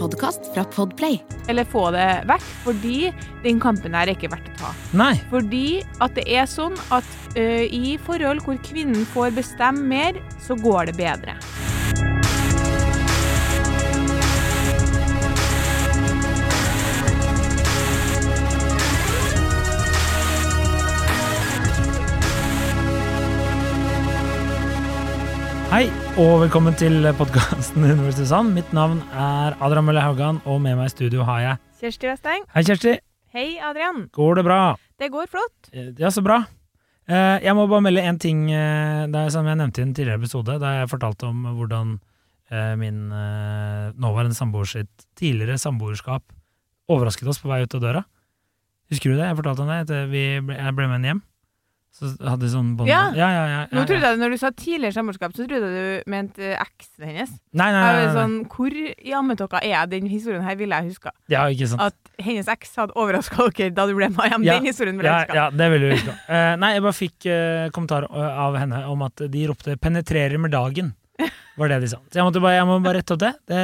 podkast fra Podplay. Eller få det vekk, fordi den kampen her er ikke verdt å ta. Nei. Fordi at det er sånn at ø, i forhold hvor kvinnen får bestemme mer, så går det bedre. Hei, og velkommen til podkasten Universitet Sand. Mitt navn er Adrian Mølle Haugan, og med meg i studio har jeg Kjersti Westeng. Hei, Kjersti. Hei, Adrian. Går det bra? Det går flott. Eh, Ja, så bra. Eh, Jeg må bare melde én ting eh, det er som jeg nevnte i en tidligere episode, da jeg fortalte om hvordan min nåværende samboer sitt tidligere samboerskap overrasket oss på vei ut av døra. Husker du det? Jeg fortalte om det. At jeg ble med henne hjem. Så hadde sånn bånd Ja. ja, ja, ja, Nå trodde jeg, Når du sa tidligere samboerskap, så trodde jeg du mente eksen hennes. Nei, nei, nei, nei, sånn, Hvor i ammetåka er jeg? Den historien her ville jeg huska. Ja, ikke sant. At hennes eks hadde overraska dere da du ble med hjem. Den historien ville jeg huska. ja, det ville du huske. Eh, nei, jeg bare fikk uh, kommentar eh, av henne om at de ropte 'penetrerer med dagen'. Var det de sa. Så jeg bare, jeg må bare rette opp det. det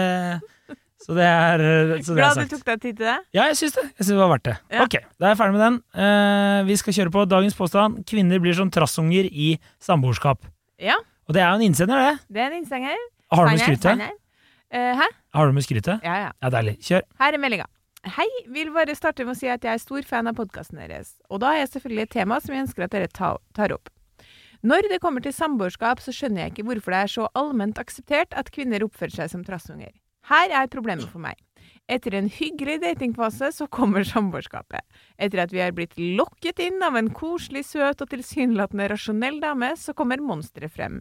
så det er, eh, så det Glad du tok deg tid til det. Ja, jeg syns det. Jeg synes det var verdt det. Ja. Ok, da er jeg ferdig med den. Uh, vi skal kjøre på dagens påstand. Kvinner blir som trassunger i samboerskap. Ja, Og det er jo en innsender, det. det er en innsender. Har du med skrytet? Eh, hæ? Har du med skrytet? Ja, ja. Ja, deilig. Kjør. Her er meldinga. Hei, vil bare starte med å si at jeg er stor fan av podkasten deres. Og da har jeg selvfølgelig et tema som jeg ønsker at dere tar opp. Når det kommer til samboerskap, så skjønner jeg ikke hvorfor det er så allment akseptert at kvinner oppfører seg som trassunger. Her er problemet for meg. Etter en hyggelig datingfase så kommer samboerskapet. Etter at vi har blitt lokket inn av en koselig, søt og tilsynelatende rasjonell dame, så kommer monsteret frem.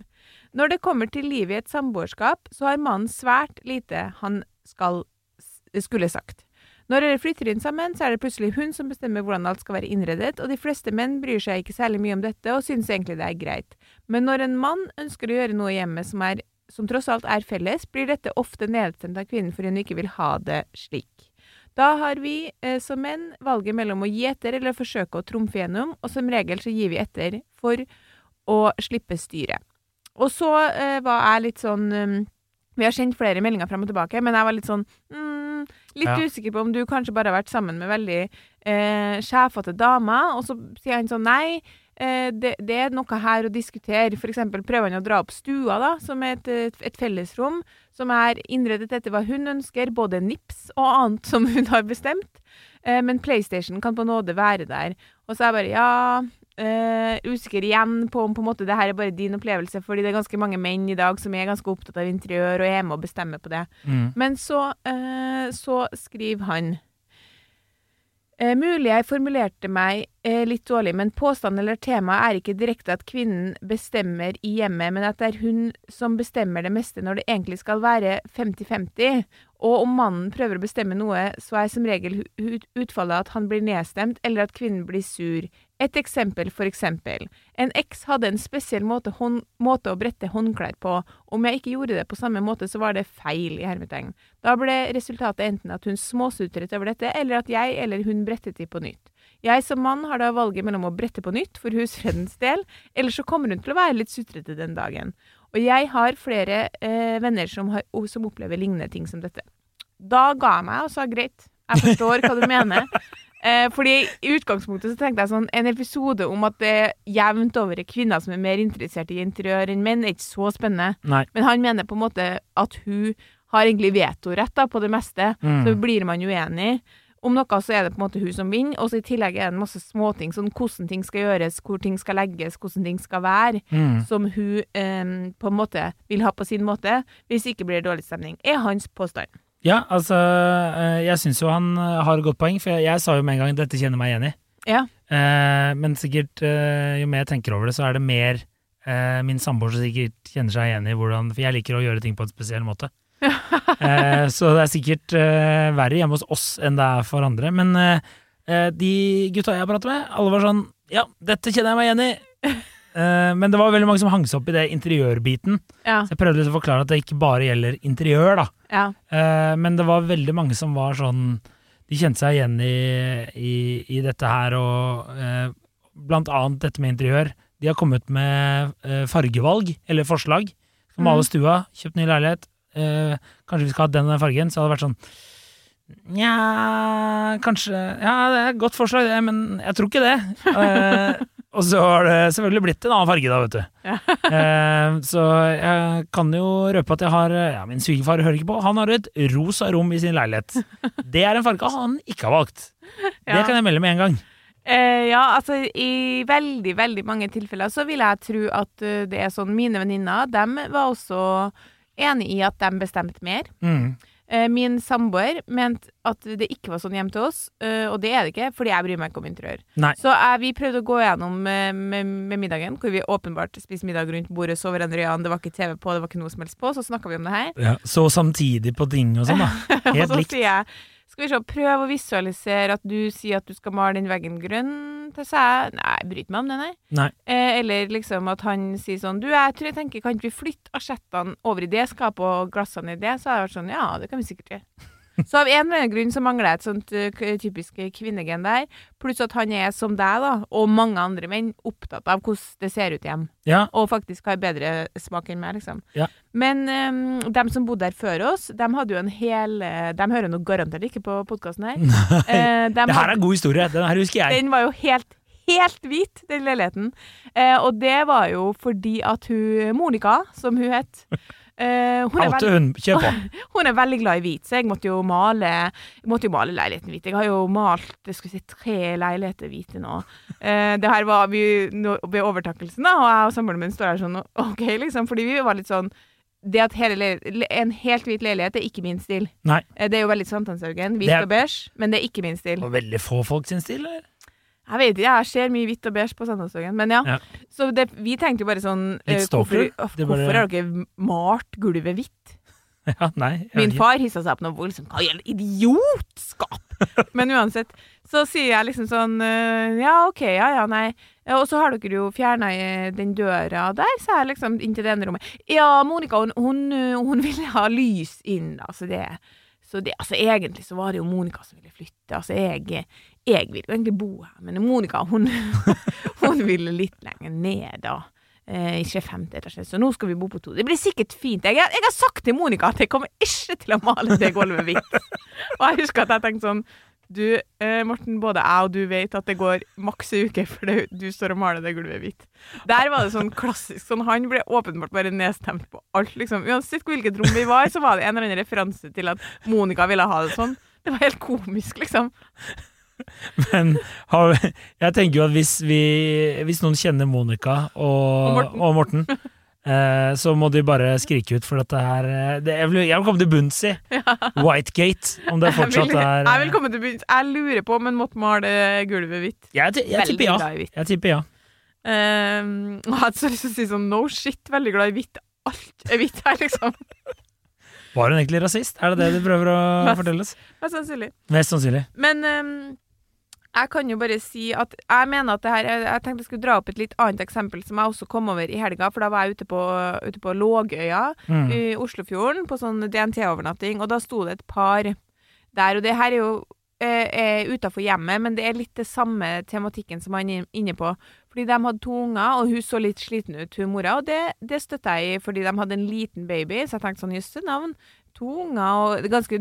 Når det kommer til livet i et samboerskap, så har mannen svært lite han skal, skulle sagt. Når dere flytter inn sammen, så er det plutselig hun som bestemmer hvordan alt skal være innredet, og de fleste menn bryr seg ikke særlig mye om dette og synes egentlig det er greit. Men når en mann ønsker å gjøre noe i hjemmet som, er, som tross alt er felles, blir dette ofte nedstemt av kvinnen fordi hun ikke vil ha det slik. Da har vi eh, som menn valget mellom å gi etter eller forsøke å trumfe gjennom, og som regel så gir vi etter for å slippe styret. Og så eh, var jeg litt sånn um, Vi har sendt flere meldinger frem og tilbake, men jeg var litt sånn mm, Litt Ja. usikker på om du kanskje bare har vært sammen med veldig eh, sjefete damer. Og så sier han sånn nei, det, det er noe her å diskutere. Eksempel prøver han å dra opp stua, da, som er et, et, fellesrom, som er innredet etter hva hun ønsker, både nips og annet som hun har bestemt. Eh, men PlayStation kan på nåde være der. Og så er jeg bare ja eh, Usikker igjen på om på en måte det her er bare din opplevelse, fordi det er ganske mange menn i dag som er ganske opptatt av interiør og er med og bestemmer på det. Mm. Men så, eh, så skriver han eh, Mulig jeg formulerte meg eh, litt dårlig, men påstanden eller temaet er ikke direkte at kvinnen bestemmer i hjemmet, men at det er hun som bestemmer det meste når det egentlig skal være 50-50. Og om mannen prøver å bestemme noe, så er som regel utfallet at han blir nedstemt, eller at kvinnen blir sur. Et eksempel, for eksempel. En eks hadde en spesiell måte, måte å brette håndklær på. Om jeg ikke gjorde det på samme måte, så var det feil, i hermetegn. Da ble resultatet enten at hun småsutret over dette, eller at jeg eller hun brettet de på nytt. Jeg som mann har da valget mellom å brette på nytt for husfredens del, eller så kommer hun til å være litt sutrete den dagen. Og jeg har flere eh, venner som, har, som opplever lignende ting som dette. Da ga jeg meg og sa greit, jeg forstår hva du mener. Eh, fordi i utgangspunktet så tenkte jeg sånn En episode om at det er jevnt over er kvinner som er mer interessert i interiør enn menn, er ikke så spennende. Nei. Men han mener på en måte at hun har egentlig vetorett da, på det meste. Mm. Så blir man uenig. Om noe så er det på en måte hun som vinner, og så i tillegg er det en masse småting, sånn hvordan ting skal gjøres, hvor ting skal legges, hvordan ting skal være, Mm. som hun eh, på en måte vil ha på sin måte. Hvis ikke blir det dårlig stemning. Er hans påstand. Ja, altså eh, Jeg syns jo han eh, har et godt poeng, for jeg, jeg sa jo med en gang dette kjenner meg igjen i. Ja. Eh, men sikkert, eh, jo mer jeg tenker over det, så er det mer min samboer som sikkert kjenner seg igjen i hvordan For jeg liker å gjøre ting på en spesiell måte. Eh, så det er sikkert eh, verre hjemme hos oss enn det er for andre. Men eh, eh, de gutta jeg prater med, alle var sånn Ja, dette kjenner jeg meg igjen i. Eh, men det var veldig mange som hang seg opp i det interiørbiten. Ja. Så jeg prøvde å forklare at det ikke bare gjelder interiør, da. ja. Men det var veldig mange som var sånn De kjente seg igjen i, i, i dette her, og blant annet dette med interiør. De har kommet med fargevalg, eller forslag. Som Mhm. stua, kjøpt ny leilighet, eh, kanskje vi skal ha den og den fargen, så hadde det vært sånn Nja, kanskje Ja, det er et godt forslag, det, men jeg tror ikke det. Eh, og så har det selvfølgelig blitt en annen farge, da, vet du. Eh, så jeg kan jo røpe at jeg har Ja, min svigerfar hører ikke på. Han har et rosa rom i sin leilighet. Det er en farge han ikke har valgt. Det kan jeg melde med en gang. Uh, ja, altså i veldig, veldig mange tilfeller så vil jeg tro at uh, det er sånn Mine venninner, dem var også enig i at de bestemte mer. Mm. Eh, min samboer mente at det ikke var sånn hjemme til oss, eh, og det er det ikke, fordi jeg bryr meg ikke om interiør. Nei. Så jeg, vi prøvde å gå gjennom med, med, med middagen, hvor vi åpenbart spiste middag rundt bordet, så hverandre i øynene, det var ikke TV på, det var ikke noe som helst på, så snakka vi om det her. Ja, så samtidig på ting og sånn, da. og Helt så likt. sier jeg skal vi se, prøv å visualisere at du sier at du skal male den veggen grønn til seg. Nei, jeg bryr meg om det, nei. Nei. Eh, eller liksom at han sier sånn Du, jeg tror jeg tenker, kan ikke vi flytte asjettene over i det skapet og glassene i det? Så har jeg vært sånn, ja, det kan vi sikkert gjøre. Så av en eller annen grunn så mangler jeg et sånt eh, typisk kvinnegen der. Pluss at han er som deg, da, og mange andre menn, opptatt av hvordan det ser ut hjemme. Ja, Og faktisk har bedre smak enn meg, liksom. Ja. Men um, dem som bodde der før oss, dem hadde jo en hel eh, De hører nå garantert ikke på podkasten her. Uh, de det her er en god historie. Den her husker jeg. den var jo helt, helt hvit, den leiligheten. Eh, og det var jo fordi at hun Monica, som hun het eh, hun, er veld, hun. Hun er veldig glad i hvit, så jeg måtte jo male måtte jo male leiligheten hvit. Jeg har jo malt si, tre leiligheter hvite nå. Uh, det her var vi no, ved overtakelsen, da, og jeg og samboeren min står her sånn OK, liksom, fordi vi var litt sånn det at En helt hvit leilighet er ikke min stil. Nei. Eh, Det er jo veldig Sankthanshaugen, hvit er- og beige, men det er ikke min stil. Og veldig få folk sin stil, eller? Jeg vet ikke, jeg ser mye hvitt og beige på Sankthanshaugen, men ja. Ja. Så det, vi tenkte jo bare sånn Litt eh, stalker? Hvorfor, er bare- hvorfor har dere malt gulvet hvitt? Ja, nei. Min far hissa seg opp noe voldsomt. Hva gjelder idiotskap? Men uansett, så sier jeg liksom sånn eh, Ja, OK, ja, ja, nei. Og så har dere jo fjerna den døra der, sa jeg liksom inn til det ene rommet. Ja, Monica, hun, hun, eh, hun ville ha lys inn, altså det så det, altså Egentlig så var det jo Monica som ville flytte. Altså jeg, jeg ville jo egentlig bo her, men Monica hun, hun ville litt lenger ned, da. Eh, ikke femte etasje, så nå skal vi bo på to. Det blir sikkert fint. Jeg, jeg har sagt til Monica at jeg kommer ikke til å male det gulvet hvitt. Og jeg husker at jeg tenkte sånn Du, eh, Morten, både jeg og du vet at det går maks ei uke før det, du står og maler det gulvet hvitt. Der var det sånn klassisk sånn Han ble åpenbart bare nedstemt på alt, liksom. Uansett hvilket rom vi var, så var det en eller annen referanse til at Monica ville ha det sånn. Det var helt komisk, liksom. Men har, jeg tenker jo at hvis, vi, hvis noen kjenner Monica og, Og Morten. og Morten så må de bare skrike ut, for dette her eh, det, jeg, vil, jeg vil komme til bunns i Whitegate, om det Jeg vil, er jeg vil komme til bunns. Jeg lurer på om en måtte male gulvet hvitt. Jeg, jeg tipper ja. Jeg tipper ja. Um, og jeg hadde så lyst til å si sånn no shit, veldig glad i hvitt. Alt er hvitt her, liksom. Var hun egentlig rasist? Er det det du prøver å Mest. fortelle oss? Mest sannsynlig. Mest sannsynlig. Men ehm, jeg kan jo bare si at jeg mener at det her Jeg tenkte jeg skulle dra opp et litt annet eksempel som jeg også kom over i helga, for da var jeg ute på, ute på Lågøya Mm. i Oslofjorden på sånn DNT-overnatting, og da sto det et par der, og det her er jo eh, utafor hjemmet, men det er litt det samme tematikken som han er inne på. Fordi de hadde to unger, og hun så litt sliten ut, hun mora, og det, det støtter jeg i, fordi de hadde en liten baby, så jeg tenkte sånn, jøsse navn, to unger, og ganske,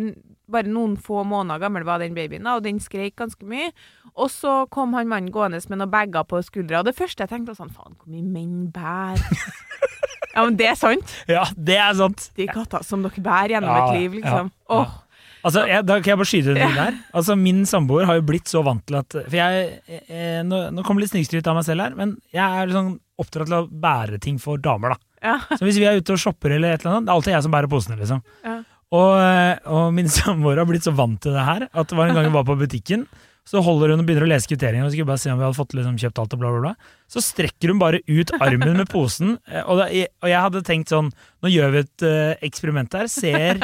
bare noen få måneder gammel var den babyen, da, og den skreik ganske mye. Og så kom han mannen gående med noen bager på skuldra, og det første jeg tenkte var sånn, faen, hvor mye menn bærer. ja, men det er sant. Ja, det er sant! De katter som dere bærer gjennom Ja, et liv, liksom. ja, ja. Åh, Altså, jeg, da kan jeg bare skyte den der. Altså, Min samboer har jo blitt så vant til at For jeg, eh, nå, nå kommer litt snikskryt av meg selv her, men jeg er sånn oppdratt til å bære ting for damer, da. Ja. Så hvis vi er ute og shopper eller et eller annet, det er alltid jeg som bærer posene, liksom. Ja. Og, eh, og min samboer har blitt så vant til det her at det var en gang hun var på butikken, så holder hun og begynner å lese kvitteringen og skulle bare se om vi hadde fått liksom, kjøpt alt og bla, bla, bla. Så strekker hun bare ut armen med posen, eh, og, da, og jeg hadde tenkt sånn Nå gjør vi et uh, eksperiment her. Ser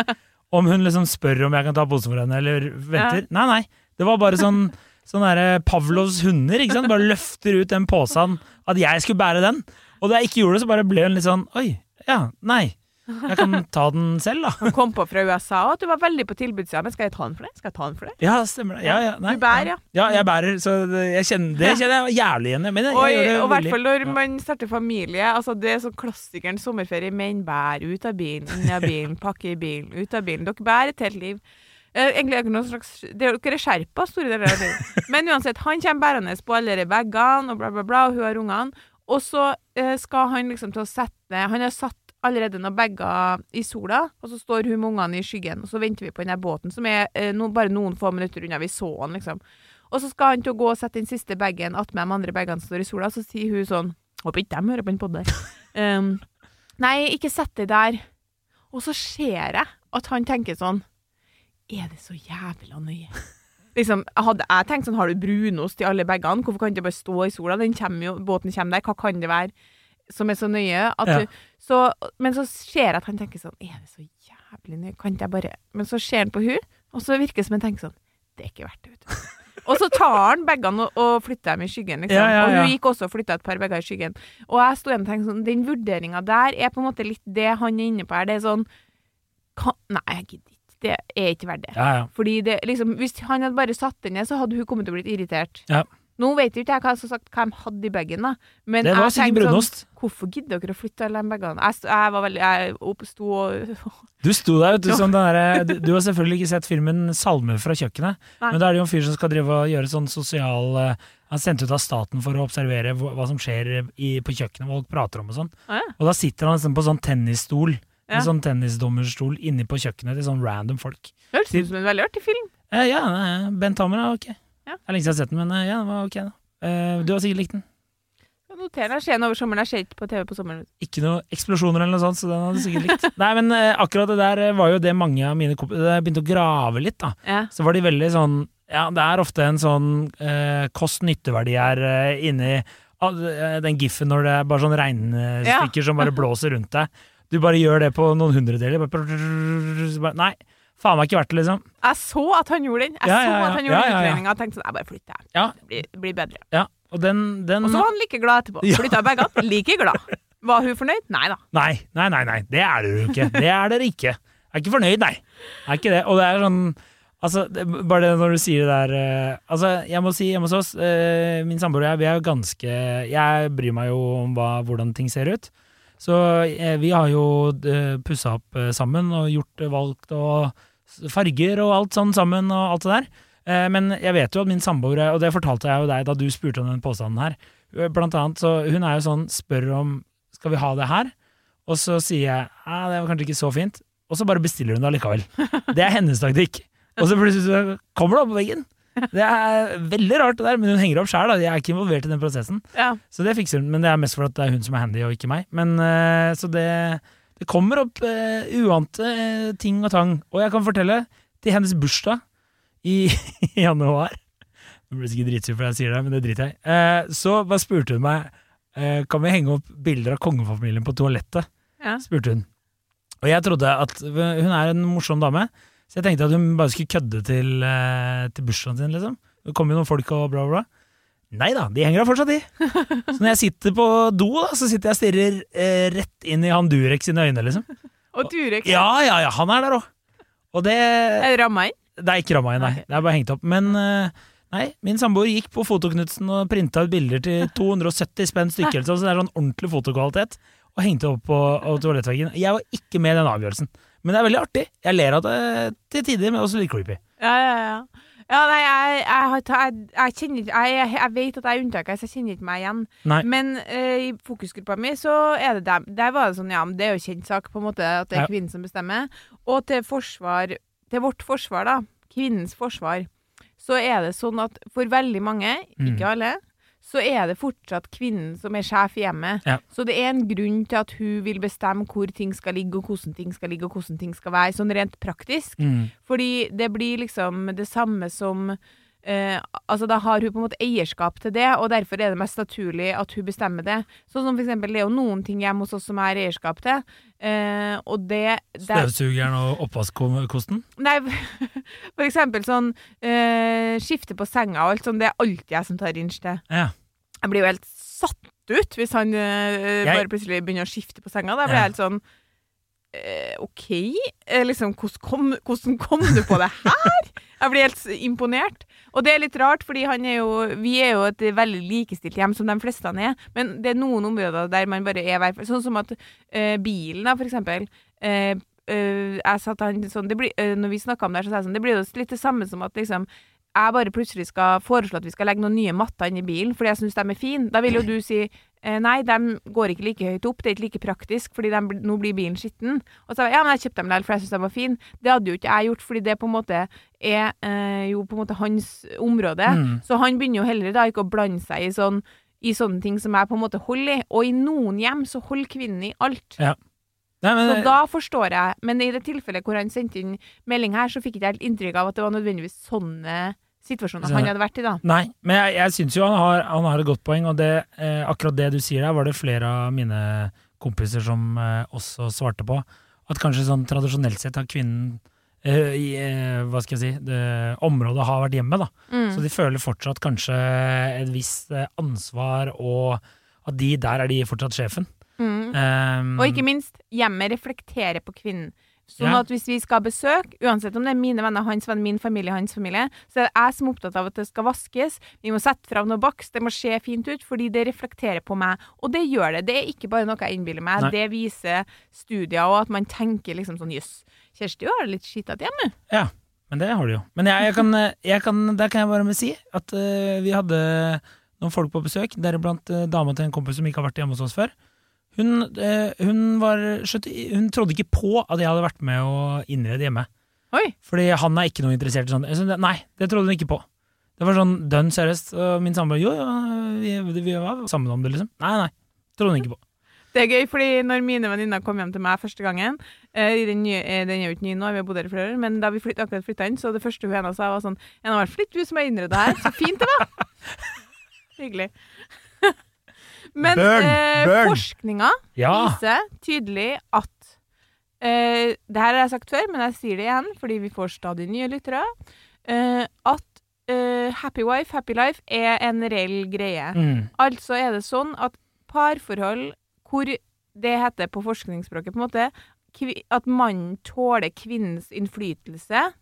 om hun liksom spør om jeg kan ta posen for henne, eller venter. Nei, nei. Det var bare sånn Sånn derre Pavlovs hunder, ikke sant? Bare løfter ut den posen at jeg skulle bære den. Og da jeg ikke gjorde det, så bare ble hun litt sånn Oi, ja, nei. Jeg kan ta den selv, da. Han kom på fra USA og at du var veldig på tilbudssida. Men skal jeg ta den for det? Skal jeg ta den for det? Ja, stemmer det. Ja, ja, nei, Du bærer, ja. Ja, jeg bærer, så det, jeg kjenner, det kjenner jeg jævlig igjen i. Og, det i hvert fall når man starter familie. Altså Det er sånn klassikeren sommerferie. Menn bærer ut av bilen, inn av bilen, pakke i bilen, ut av bilen. Dere bærer et helt liv. Eh, egentlig er dere noen slags det er Dere er skjerpa store deler av livet. Men uansett, han kommer bærende på alle de bagene og bla, bla, bla, og hun har ungene. Og så eh, skal han liksom til å sette Han har satt allerede noen bager i sola, og så står hun med ungene i skyggen, og så venter vi på den båten, som er eh, no, bare noen få minutter unna. Vi så han, liksom. Og så skal han til å gå og sette den siste bagen attmed de andre bagene som står i sola, så sier hun sånn Håper ikke de hører på den podden. Um, nei, ikke sett det der. Og så ser jeg at han tenker sånn Er det så jævla nøye? Liksom, hadde jeg tenkt sånn, Har du brunost i alle bagene? Hvorfor kan det bare stå i sola? Den kommer jo, båten kommer der. Hva kan det være som er så nøye? Ja. du, så, men så ser jeg at han tenker sånn Er det så jævlig nøye? Kan ikke jeg bare Men så ser han på hun, og så virker det som han tenker sånn Det er ikke verdt det, vet du. Og så tar han bagene og, og flytter dem i skyggen, liksom. Ja, ja, Og hun gikk også og flytta et par bager i skyggen. Og jeg sto igjen og tenkte sånn Den vurderinga der er på en måte litt det han er inne på her. Det er sånn kan, Nei, jeg gidder ikke. Det er ikke verdt det. Ja, ja. Fordi det, liksom, Hvis han hadde bare satt den ned, så hadde hun kommet til å blitt irritert. Ja. Nå vet jo ikke jeg hva, sagt, hva de hadde i bagen, da. Men Det var jeg tenkte brunost. Sånn, Hvorfor gidder dere å flytte alle de bagene? Jeg, jeg var veldig Jeg oppsto og Du sto der, vet du, som den derre du, du har selvfølgelig ikke sett filmen 'Salmer fra kjøkkenet', Nei. men da er det jo en fyr som skal drive og gjøre sånn sosial eh, Han er sendt ut av staten for å observere hva, hva som skjer i, på kjøkkenet, hva folk prater om og sånn. Ja. Og da sitter han liksom på sånn tennisstol, Ja. en sånn tennisdommerstol inni på kjøkkenet til sånn random folk. Høres ut som en veldig artig film. Eh, ja, Bent Hammer er ok. Ja. Det er lenge siden jeg har sett den, men eh, ja, den var ok. Eh, du har sikkert likt den. Noter. Jeg ser over sommeren. Det ser ikke på TV på sommeren. Ikke noe eksplosjoner eller noe sånt, så den hadde du sikkert likt. Nei, men eh, akkurat det der eh, var jo det mange av mine kompiser Da jeg begynte å grave litt, da, Ja. så var de veldig sånn Ja, det er ofte en sånn eh, kost-nytteverdi her inni den giffen når det er bare sånn regnestykker som bare blåser rundt deg. Du bare gjør det på noen hundredeler. Bare, nei, faen meg ikke verdt det, liksom. Jeg så at han gjorde den. Jeg Ja, ja, så at han gjorde Ja, ja, ja. utregninga og tenkte sånn Jeg bare flytter, jeg. Ja. Det blir, blir bedre. Ja, og den, den Og så var han like glad etterpå. Ja. Flytta bagene. Like glad. Var hun fornøyd? Nei da. Nei, nei, nei, nei, det er dere ikke. Det er dere ikke. Jeg er ikke fornøyd, nei. Jeg er ikke det. Og det er sånn Altså, det, bare det når du sier det der uh, Altså, jeg må si hjemme hos oss, uh, min samboer og jeg, vi er jo ganske Jeg bryr meg jo om hva, hvordan ting ser ut. Så eh, vi har jo uh, pussa opp eh, sammen og gjort eh, valgt og farger og alt sånn sammen og alt det der. Eh, men jeg vet jo at min samboer, og det fortalte jeg jo deg da du spurte om den påstanden her, eh, blant annet, så hun er jo sånn, spør om skal vi ha det her? Og så sier jeg ja, det var kanskje ikke så fint, og så bare bestiller hun det allikevel. Det er hennes taktikk. Og så plutselig kommer det opp på veggen. Det er veldig rart det der, men hun henger opp sjøl, jeg er ikke involvert i den prosessen. Ja. Så det fikser hun, men det er mest for at det er hun som er handy, og ikke meg. Men uh, Så det, det kommer opp uh, uante uh, ting og tang. Og jeg kan fortelle, til hennes bursdag i, i januar Nå blir sikkert dritsur for jeg sier det, men det driter jeg så bare spurte hun meg Kan vi henge opp bilder av kongefamilien på toalettet. Ja. spurte hun. Og jeg trodde at Hun er en morsom dame, så jeg tenkte at hun bare skulle kødde til, eh, til bursdagen sin, liksom. Det kommer jo noen folk og bla, bla. Nei da, de henger da fortsatt, i. Så når jeg sitter på do, da, så sitter jeg og stirrer eh, rett inn i han Durek sine øyne, liksom. Og Durek. Ja, ja, ja, han er der òg. Og det Er det ramma inn? Det er ikke ramma inn, nei. Okay. Det er bare hengt opp. Men eh, nei, min samboer gikk på Fotoknutsen og printa ut bilder til 270 spenn stykket, sånn, så det er sånn ordentlig fotokvalitet, og hengte opp på, på toalettveggen. Jeg var ikke med i den avgjørelsen. Men det er veldig artig. Jeg ler av det til tider, men også litt creepy. Ja, ja, ja. Ja, nei, jeg, jeg, jeg, jeg kjenner ikke jeg, jeg, vet at jeg er unntaket, så jeg kjenner ikke meg igjen. Nei. Men uh, i fokusgruppa mi så er det dem. Der var det sånn, ja, men det er jo kjent sak, på en måte, at det er kvinnen som bestemmer. Og til forsvar, til vårt forsvar, da, kvinnens forsvar, så er det sånn at for veldig mange, Mm. ikke alle, så er det fortsatt kvinnen som er sjef i hjemmet. Ja. Så det er en grunn til at hun vil bestemme hvor ting skal ligge, og hvordan ting skal ligge, og hvordan ting skal være, sånn rent praktisk. Mm. Fordi det blir liksom det samme som eh, Altså Da har hun på en måte eierskap til det, og derfor er det mest naturlig at hun bestemmer det. Sånn som for eksempel, det er jo noen ting hjemme hos oss som jeg har eierskap til, eh, og det, det Støvsugeren og oppvaskkosten? Nei, for eksempel sånn eh, Skifte på senga og alt sånn, det er alltid jeg som tar inch til. Ja. Jeg blir jo helt satt ut hvis han eh, Jeg- bare plutselig begynner å skifte på senga. Da blir Ja. jeg helt sånn OK, eh, liksom, hvordan kom, hvordan kom du på det her? Jeg blir helt imponert. Og det er litt rart, fordi han er jo, vi er jo et veldig likestilt hjem, som de fleste er. Men det er noen områder der man bare er Sånn som at eh, bilen, da, for eksempel. Eh, eh, jeg til han sånn blir, eh, Når vi snakka om det, her, så sa jeg sånn Det blir jo litt det samme som at liksom jeg bare plutselig skal foreslå at vi skal legge noen nye matter inn i bilen fordi jeg syns de er fine. Da vil jo du si eh, nei, de går ikke like høyt opp, det er ikke like praktisk fordi de, nå blir bilen skitten. Og så ja, men jeg kjøpte dem likevel for jeg syntes de var fine. Det hadde jo ikke jeg gjort fordi det på en måte er eh, jo på en måte hans område. Mm. Så han begynner jo heller da ikke å blande seg i sånn i sånne ting som jeg på en måte holder i. Og i noen hjem så holder kvinnen i alt. Nei, men, Så da forstår jeg. Men i det tilfellet hvor han sendte inn melding her, så fikk ikke jeg helt inntrykk av at det var nødvendigvis sånne situasjoner Så- han hadde vært i, da. Nei, men jeg, jeg syns jo han har, han har et godt poeng, og det, eh, akkurat det du sier der, var det flere av mine kompiser som eh, også svarte på. At kanskje sånn tradisjonelt sett har kvinnen eh, i eh, hva skal jeg si, det, området har vært hjemme, da. Mm. Så de føler fortsatt kanskje et visst eh, ansvar, og at de der er de fortsatt sjefen. Mm. Um, Og ikke minst, hjemmet reflekterer på kvinnen. Sånn at hvis vi skal ha besøk, uansett om det er mine venner, hans venner, min familie, hans familie, så er det jeg som er opptatt av at det skal vaskes. Vi må sette fram noe bakst, det må se fint ut, fordi det reflekterer på meg. Og det gjør det. Det er ikke bare noe jeg innbiller meg. Nei. Det viser studier, og at man tenker liksom sånn jøss, Kjersti har det litt skittete hjemme. Ja, men det har du jo. Men jeg, jeg kan, jeg kan, der kan jeg bare med si at uh, vi hadde noen folk på besøk, deriblant uh, dama til en kompis som ikke har vært hjemme hos oss før. Hun, eh, hun, var, hun trodde ikke på at jeg hadde vært med å innrede hjemme. Oi. Fordi han er ikke noe interessert i sånt. Nei, det trodde hun ikke på. Det var sånn dønn seriøst. Og min samboer jo, ja, vi, vi var sammen om det, liksom. Nei, nei. Trodde hun ikke på. Det er gøy, fordi når mine venninner kom hjem til meg første gangen eh, den, nye, eh, den er jo ikke ny nå, vi har bodd her i flere år, men da vi flytt, akkurat flytta inn, så det første hun ene sa, var sånn 'Jeg har vært flytt, du som har innredd her. Så fint det var! Hyggelig. Men Burn, eh, burn. forskninga Ja. viser tydelig at eh, Det her har jeg sagt før, men jeg sier det igjen fordi vi får stadig nye lyttere. eh, at eh, happy wife, happy life er en reell greie. Mm. Altså er det sånn at parforhold hvor det heter på forskningsspråket på en måte at mannen tåler kvinnens innflytelse,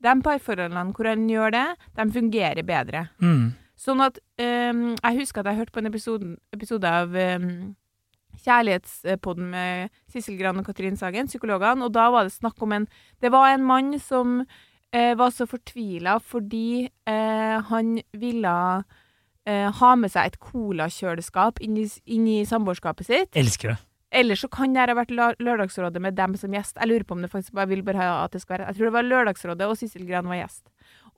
de parforholdene hvor han gjør det, de fungerer bedre. Mm. Sånn at um, Jeg husker at jeg hørte på en episode, episode av um, Kjærlighetspodden med Sissel Gran og Katrin Sagen, psykologene, og da var det snakk om en Det var en mann som uh, var så fortvila fordi uh, han ville eh, ha med seg et colakjøleskap inn i, inn i samboerskapet sitt. Elsker det. Eller så kan det ha vært Lørdagsrådet med dem som gjest. Jeg lurer på om det faktisk bare vil bare ha at det skal være Jeg tror det var Lørdagsrådet, og Sissel Gran var gjest.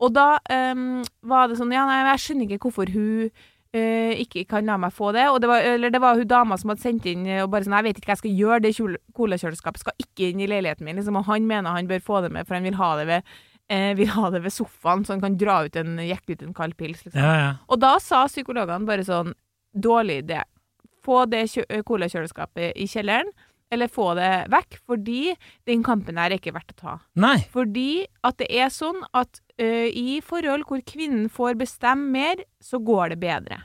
Og da um, var det sånn Ja, nei, jeg skjønner ikke hvorfor hun uh, ikke kan la meg få det. Og det var, eller det var hun dama som hadde sendt inn eh, og bare sånn Jeg vet ikke hva jeg skal gjøre, det colakjøleskapet skal ikke inn i leiligheten min. Liksom, og han mener han bør få det med, for han vil ha det ved eh, vil ha det ved sofaen, så han kan dra ut en, jekke ut en kald pils. Liksom. Ja, ja. Og da sa psykologene bare sånn Dårlig idé. Få det colakjøleskapet i kjelleren, eller få det vekk, fordi den kampen her er ikke verdt å ta. Nei. Fordi at det er sånn at ø, i forhold hvor kvinnen får bestemme mer, så går det bedre.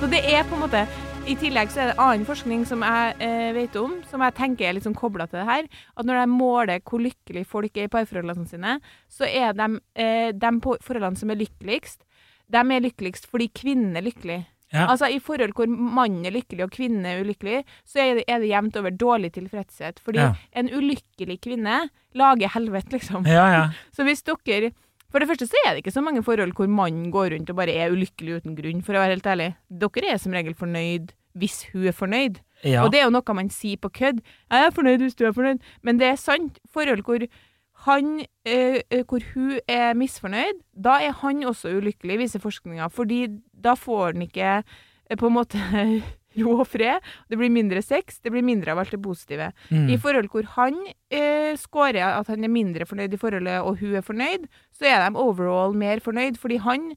Så det er på en måte I tillegg så er det annen forskning som jeg eh, vet om, som jeg tenker er liksom kobla til det her. At når de måler hvor lykkelig folk er i parforholdene sine, så er de, eh, de forholdene som er lykkeligst, de er lykkeligst fordi kvinnen er lykkelig. Ja. Altså I forhold hvor mannen er lykkelig og kvinnen er ulykkelig, så er det, er det jevnt over dårlig tilfredshet. Fordi Ja. en ulykkelig kvinne lager helvete, liksom. Ja, ja. Så hvis dere For det første så er det ikke så mange forhold hvor mannen går rundt og bare er ulykkelig uten grunn, for å være helt ærlig. Dere er som regel fornøyd hvis hun er fornøyd. ja. Og det er jo noe man sier på kødd. 'Jeg er fornøyd hvis du er fornøyd', men det er sant. Forhold hvor han eh, eh, hvor hun er misfornøyd, da er han også ulykkelig, viser forskninga. Fordi da får han ikke eh, på en måte ro og fred. Det blir mindre sex, det blir mindre av alt det positive. Mm. I forhold hvor han eh, scorer at han er mindre fornøyd i forholdet, og hun er fornøyd, så er de overall mer fornøyd, fordi han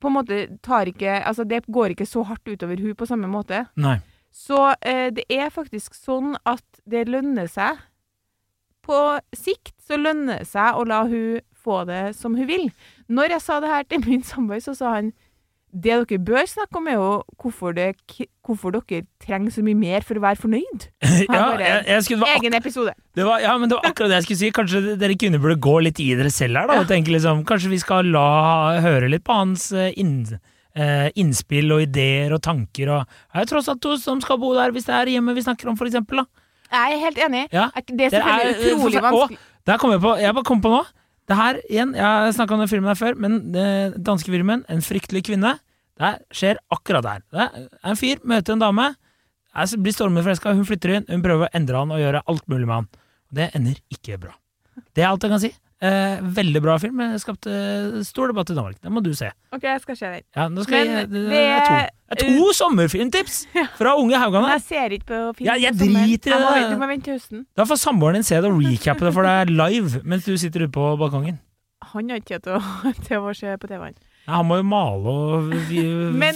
på en måte tar ikke Altså, det går ikke så hardt utover hun på samme måte. Nei. Så eh, det er faktisk sånn at det lønner seg På sikt så lønner det seg å la hun få det som hun vil. Når jeg sa det her til min samboer, så sa han det dere bør snakke om, er jo hvorfor, det, hvorfor dere trenger så mye mer for å være fornøyd. ja, jeg, jeg skulle, det, Egen episode. det var, ja, men det var akkurat det jeg skulle si. Kanskje dere kunne burde gå litt i dere selv her, da. Ja. Og tenke liksom, kanskje vi skal la høre litt på hans eh, inn, eh, innspill og ideer og tanker. Og det er jo tross alt to som skal bo der, hvis det er hjemme vi snakker om, for eksempel. Da. Jeg er helt enig. Ja. Det er Det er, selvfølgelig eh, utrolig vanskelig. vanskelig. Der kom jeg på, jeg bare kom på nå. Det her igjen, jeg har snakka om den filmen her før, men eh, danske filmen, En fryktelig kvinne, det skjer akkurat der. Det er en fyr møter en dame, er, blir stormforelska, hun flytter inn, hun prøver å endre han og gjøre alt mulig med han. Det ender ikke bra. Det er alt jeg kan si. Eh, veldig bra film. Skapte stor debatt i Danmark. Det må du se. Ok, jeg skal se den. Ja, nå skal Men jeg, det, det- er to, er to sommerfilmtips fra Unge Haugane! jeg ser ikke på film. Ja, jeg driter i det. Du må vente til høsten. Da får samboeren din se det og recappe det for deg live mens du sitter ute på balkongen. Han har ikke tid til å se på TV-en. Ja, han må jo male og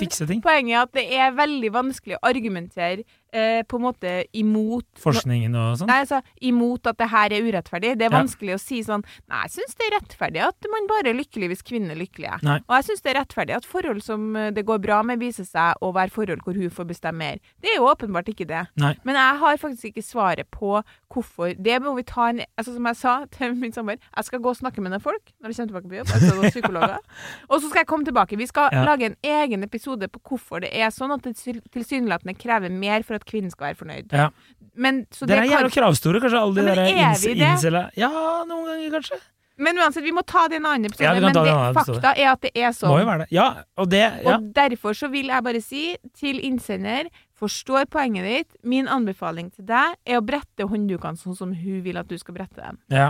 fikse ting. Men Poenget er at det er veldig vanskelig å argumentere eh, på en måte imot Forskningen og sånn. Nei, altså, imot at det her er urettferdig. Det er Ja. vanskelig å si sånn Nei, jeg syns det er rettferdig at man bare er lykkelig hvis kvinnen er lykkelig. Nei. Og jeg syns det er rettferdig at forhold som eh, det går bra med, viser seg å være forhold hvor hun får bestemme mer. Det er jo åpenbart ikke det. Nei. Men jeg har faktisk ikke svaret på hvorfor. Det må vi ta en altså Som jeg sa til min samboer, jeg skal gå og snakke med noen folk når jeg kommer tilbake på jobb. Jeg skal gå psykologer. og så skal jeg komme tilbake. Vi skal Ja. lage en egen episode på hvorfor det er sånn at det til- tilsynelatende krever mer for at kvinnen skal være fornøyd. Ja. Men, så Dere det er kan- kravstore, kanskje, alle de Ja, der er incela Ja, noen ganger, kanskje. Men uansett, vi må ta det en annen episode. Ja, men det en fakta er at det er sånn. Må jo være det. Ja, og det ja. Og derfor så vil jeg bare si til innsender Forstår poenget ditt. Min anbefaling til deg er å brette hånddukene sånn som hun vil at du skal brette dem. Ja.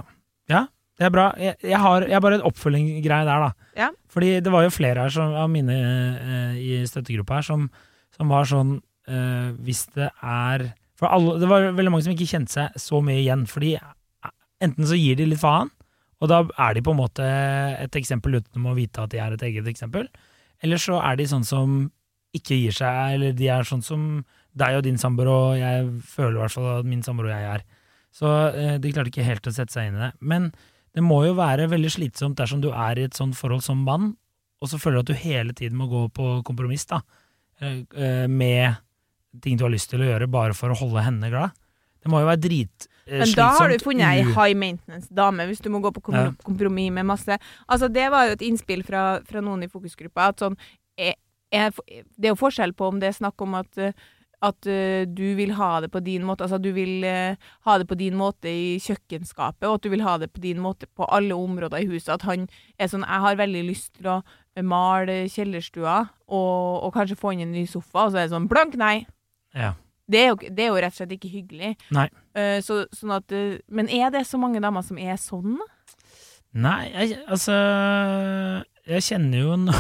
ja, det er bra. Jeg, jeg har, jeg har bare et oppfølginggreie der, da. Ja. Fordi det var jo flere her som, av mine eh, i støttegruppa her som, som var sånn eh, Hvis det er For alle, det var veldig mange som ikke kjente seg så mye igjen. Fordi eh, enten så gir de litt faen, og da er de på en måte et eksempel uten å vite at de er et eget eksempel. Eller så er de sånn som ikke gir seg, eller de er sånn som deg og din samboer, og jeg føler i hvert fall at min samboer og jeg er. Så eh, de klarte ikke helt å sette seg inn i det. Men det må jo være veldig slitsomt dersom du er i et sånt forhold som mann, og så føler du at du hele tiden må gå på kompromiss da, eh, med ting du har lyst til å gjøre bare for å holde henne glad. Det må jo være dritslitsomt. Men da har du funnet ei high maintenance dame, hvis du må gå på kom Ja. kompromiss med masse. Altså, det var jo et innspill fra, fra noen i fokusgruppa, at sånn er, er, Det er jo forskjell på om det er snakk om at eh, at uh, du vil ha det på din måte, altså du vil uh, ha det på din måte i kjøkkenskapet, og at du vil ha det på din måte på alle områder i huset. At han er sånn Jeg har veldig lyst til å male kjellerstua, og, og kanskje få inn en ny sofa, og så er det sånn blank nei. Ja. Det er, jo, det er jo rett og slett ikke hyggelig. Nei. Uh, så, sånn at, eh, men er det så mange damer som er sånn? Nei, jeg, altså Jeg kjenner jo no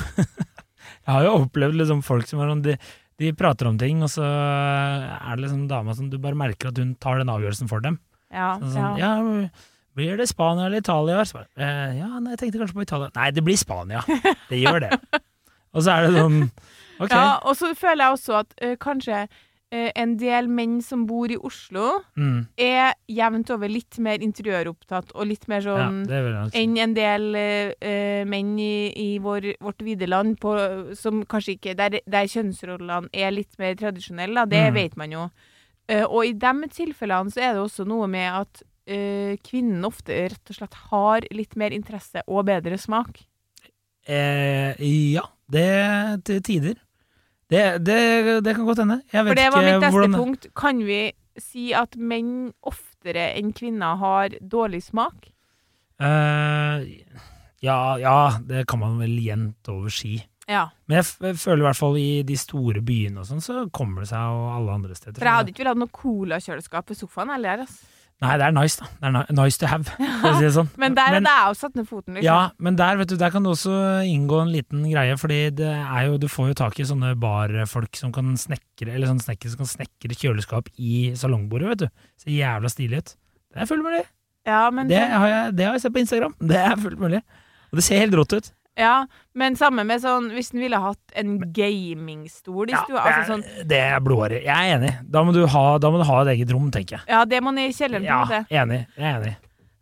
Jeg har jo opplevd liksom folk som er sånn de, de prater om ting, og så er det liksom dama som du bare merker at hun tar den avgjørelsen for dem. Ja, Sånn, sånn, ja. ja. Blir det Spania eller Italia? Bare, eh, ja, nei, jeg tenkte kanskje på Italia. Nei, det blir Spania. Det gjør det. Og så er det sånn Ok. Ja, og så føler jeg også at ø, kanskje eh, en del menn som bor i Oslo, Mm, er jevnt over litt mer interiøropptatt og litt mer sånn si. enn en del eh, eh, menn i, i vår, vårt vide land på, som kanskje ikke Der, der kjønnsrollene er litt mer tradisjonelle, det Mm. vet man jo. Uh, og i de tilfellene så er det også noe med at uh, kvinnen ofte rett og slett har litt mer interesse og bedre smak. Eh, ja, det til tider. Det, det, det kan godt hende. Jeg vet For det var mitt neste punkt. Kan vi si at menn oftere enn kvinner har dårlig smak? Uh, ja, ja, det kan man vel jevnt over si. Ja. Men jeg, føler i hvert fall i de store byene og sånn, så kommer det seg og alle andre steder. For jeg hadde ikke villet ha noe colakjøleskap i sofaen heller. ass. Nei, det er nice, da. Det er nice to have, for å si det sånn. Men der Men- det jeg jo satt ned foten. liksom. Ja, men der, vet du, der kan det også inngå en liten greie, fordi det er jo, du får jo tak i sånne barfolk som kan snekre, eller sånne snekkere som kan snekre kjøleskap i salongbordet, vet du. Ser jævla stilig ut. Det er fullt mulig. Ja, men, Det har, jeg, det har jeg sett på Instagram. Det er fullt mulig. Og det ser helt rått ut. Ja, men samme med sånn Hvis den ville hatt en gamingstol i Ja, stua altså sånn, det er blodårer. Jeg er enig. Da må, du ha, da må du ha et eget rom, tenker jeg. Ja, det må ned i kjelleren. Ja, enig. Jeg er enig.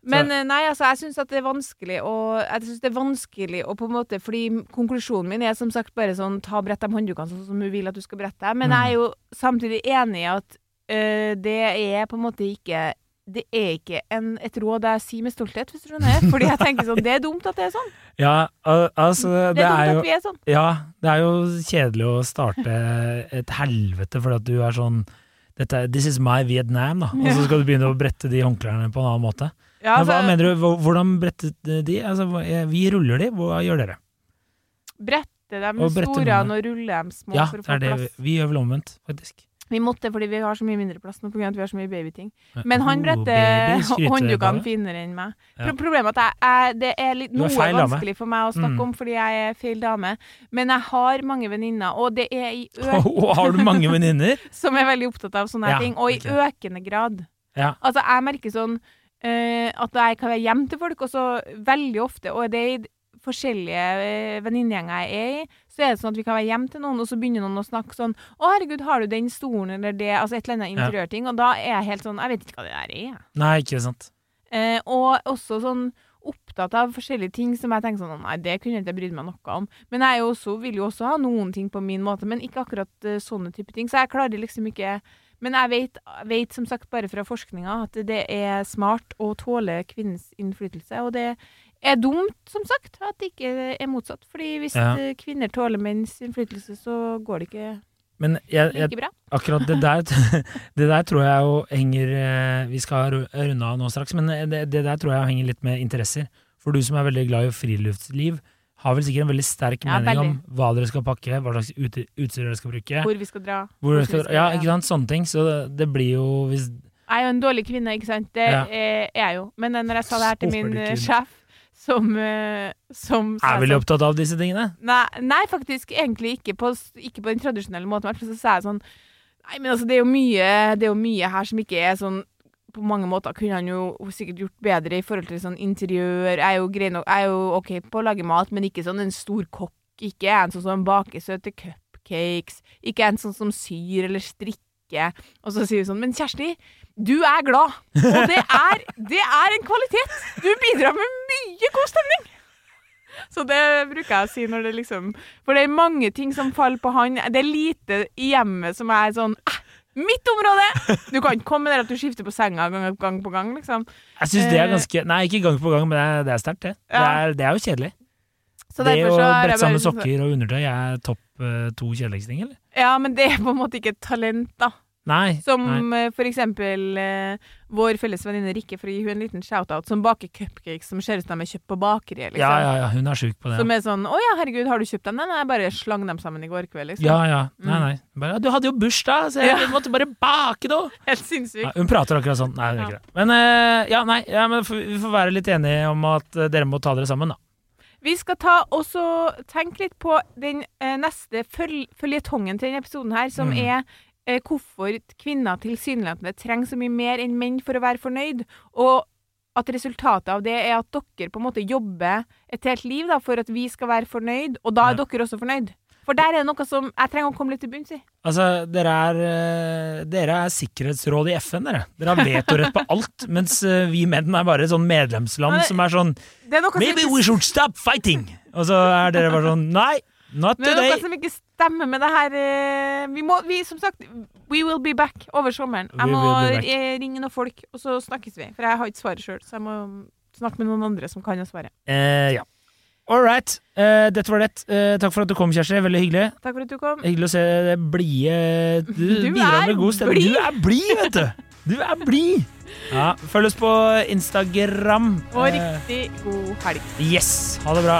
Men eh, nei, altså, jeg syns det er vanskelig å Jeg synes det er vanskelig å på en måte Fordi konklusjonen min er som sagt bare sånn ta brett de hånddukene sånn som hun vil at du skal brette. Men Mm. jeg er jo samtidig enig i at øh, det er på en måte ikke det er ikke en, et råd jeg sier med stolthet, hvis du skjønner. Fordi jeg tenker sånn, det er dumt at det er sånn. Ja, altså Det Det er er jo er sånn. Ja, det er jo kjedelig å starte et helvete fordi at du er sånn dette, This is my Vietnam, da. Og så skal du begynne å brette de håndklærne på en annen måte. Ja, Men hva altså, mener du, hvordan brettet de? Altså, eh, vi ruller de, hva gjør dere? brette dem store og rulle dem små Ja, for å det få er det vi, vi gjør vel omvendt, faktisk. Vi måtte fordi vi har så mye mindre plass nå pga. at vi har så mye babyting. Men han bretter oh, hånddukene finere enn meg. Ja. Pro Problemet er at jeg, jeg, det er litt, noe er vanskelig for meg å snakke Mm. om fordi jeg er feil dame. Men jeg har mange venninner, og det er i ø Og har du mange venninner? som er veldig opptatt av sånne Ja, ting. Og i okay. økende grad. Ja. Altså, jeg merker sånn uh, at jeg kan være hjem til folk, og så veldig ofte, og det er i forskjellige uh, venninnegjenger jeg er i, så er det sånn at vi kan være hjemme til noen, og så begynner noen å snakke sånn 'Å, herregud, har du den stolen?' eller det, altså et eller annet interiørting, og da er jeg helt sånn Jeg vet ikke hva det der er. Nei, ikke sant. Eh, og også sånn opptatt av forskjellige ting som jeg tenker sånn Nei, det kunne jeg ikke brydd meg noe om. Men jeg er også, vil jo også ha noen ting på min måte, men ikke akkurat uh, sånne type ting. Så jeg klarer liksom ikke Men jeg vet, vet som sagt bare fra forskninga at det er smart å tåle kvinnens innflytelse, og det er dumt, som sagt, at det ikke er motsatt. Fordi hvis Ja. eh, kvinner tåler menns innflytelse, så går det ikke Men jeg, jeg, like bra. akkurat det der, det der tror jeg jo henger eh, Vi skal runde av nå straks, men det, det der tror jeg henger litt med interesser. For du som er veldig glad i friluftsliv, har vel sikkert en veldig sterk Ja, mening om hva dere skal pakke, hva slags ut, utstyr dere skal bruke. Hvor vi skal dra. Hvor hvor skal, ja, ikke sant, sånne ting. Så det, det blir jo hvis Jeg er jo en dårlig kvinne, ikke sant? Det Ja. er jeg jo. Men eh, når jeg sa det her til min eh, sjef, som, eh, som er veldig opptatt av disse tingene. nei, nei, faktisk egentlig ikke på, ikke på den tradisjonelle måten. Men Så sa jeg sånn Nei, men altså, det er jo mye, det er jo mye her som ikke er sånn på mange måter kunne han jo sikkert gjort bedre i forhold til sånn interiør. Jeg er jo grei nok, jeg er jo OK på å lage mat, men ikke sånn en stor kokk. Ikke en sånn som baker søte cupcakes. Ikke en sånn som syr eller strikker. Og så sier hun sånn Men Kjersti, du er glad. Og det er, det er en kvalitet. Du bidrar med mye god stemning. Så det bruker jeg å si når det liksom For det er mange ting som faller på han. Det er lite i hjemmet som er sånn eh, Mitt område! Du kan ikke komme der at du skifter på senga gang, gang på gang, liksom. Jeg synes det er Eh. ganske Nei, ikke gang på gang, men det er, er sterkt, det. Det, er, det er jo kjedelig. Så det å brette sammen sokker og undertøy er topp eh, to kjedeligste ting, eller? Ja, men det er på en måte ikke et talent, da. Nei. Som nei. eh, for eksempel eh, vår felles venninne Rikke, for å gi hun en liten shout-out, som baker cupcakes som ser ut som de er kjøpt på bakeriet, liksom. Ja, ja, ja, hun er sjuk på det. Som er sånn 'Å ja, herregud, har du kjøpt dem?' Nei, nei, jeg bare slang dem sammen i går kveld, liksom. Ja, ja. Nei, Mm. nei. Bare, du hadde jo bursdag, så jeg Ja. måtte bare bake da! Helt sinnssykt. Ja, hun prater akkurat sånn. Nei, det er ikke det. Men, eh, ja, nei, ja, men vi får være litt enige om at eh, dere må ta dere sammen, da. Vi skal ta også tenke litt på den eh, neste føl føljetongen til denne episoden her, som Mm. er hvorfor kvinner tilsynelatende trenger så mye mer enn menn for å være fornøyd, og at resultatet av det er at dere på en måte jobber et helt liv da, for at vi skal være fornøyd, og da er Ja. dere også fornøyd. For der er det noe som jeg trenger å komme litt til bunns i. Altså, dere er, eh, dere er sikkerhetsrådet i FN, dere. Dere har vetorett på alt, mens eh, vi menn er bare et sånn medlemsland det- som er sånn som Maybe ikke, we should stop fighting! Og så er dere bare sånn Nei, not det er noe today! som ikke stemmer med det her eh, Vi må, vi, som sagt, we will be back over sommeren. Jeg må eh, ringe noen folk, og så snakkes vi. For jeg har ikke svaret sjøl, så jeg må snakke med noen andre som kan å svare. Eh, ja. All right. Eh, dette var det. Eh, takk for at du kom, Kjersti. Veldig hyggelig. Takk for at du kom. Hyggelig å se det blide Du, Du bidrar med god stemning. Du er blid, vet du! Du er blid! Ja, følg oss på Instagram. Og Eh, riktig god helg. yes. Ha det bra.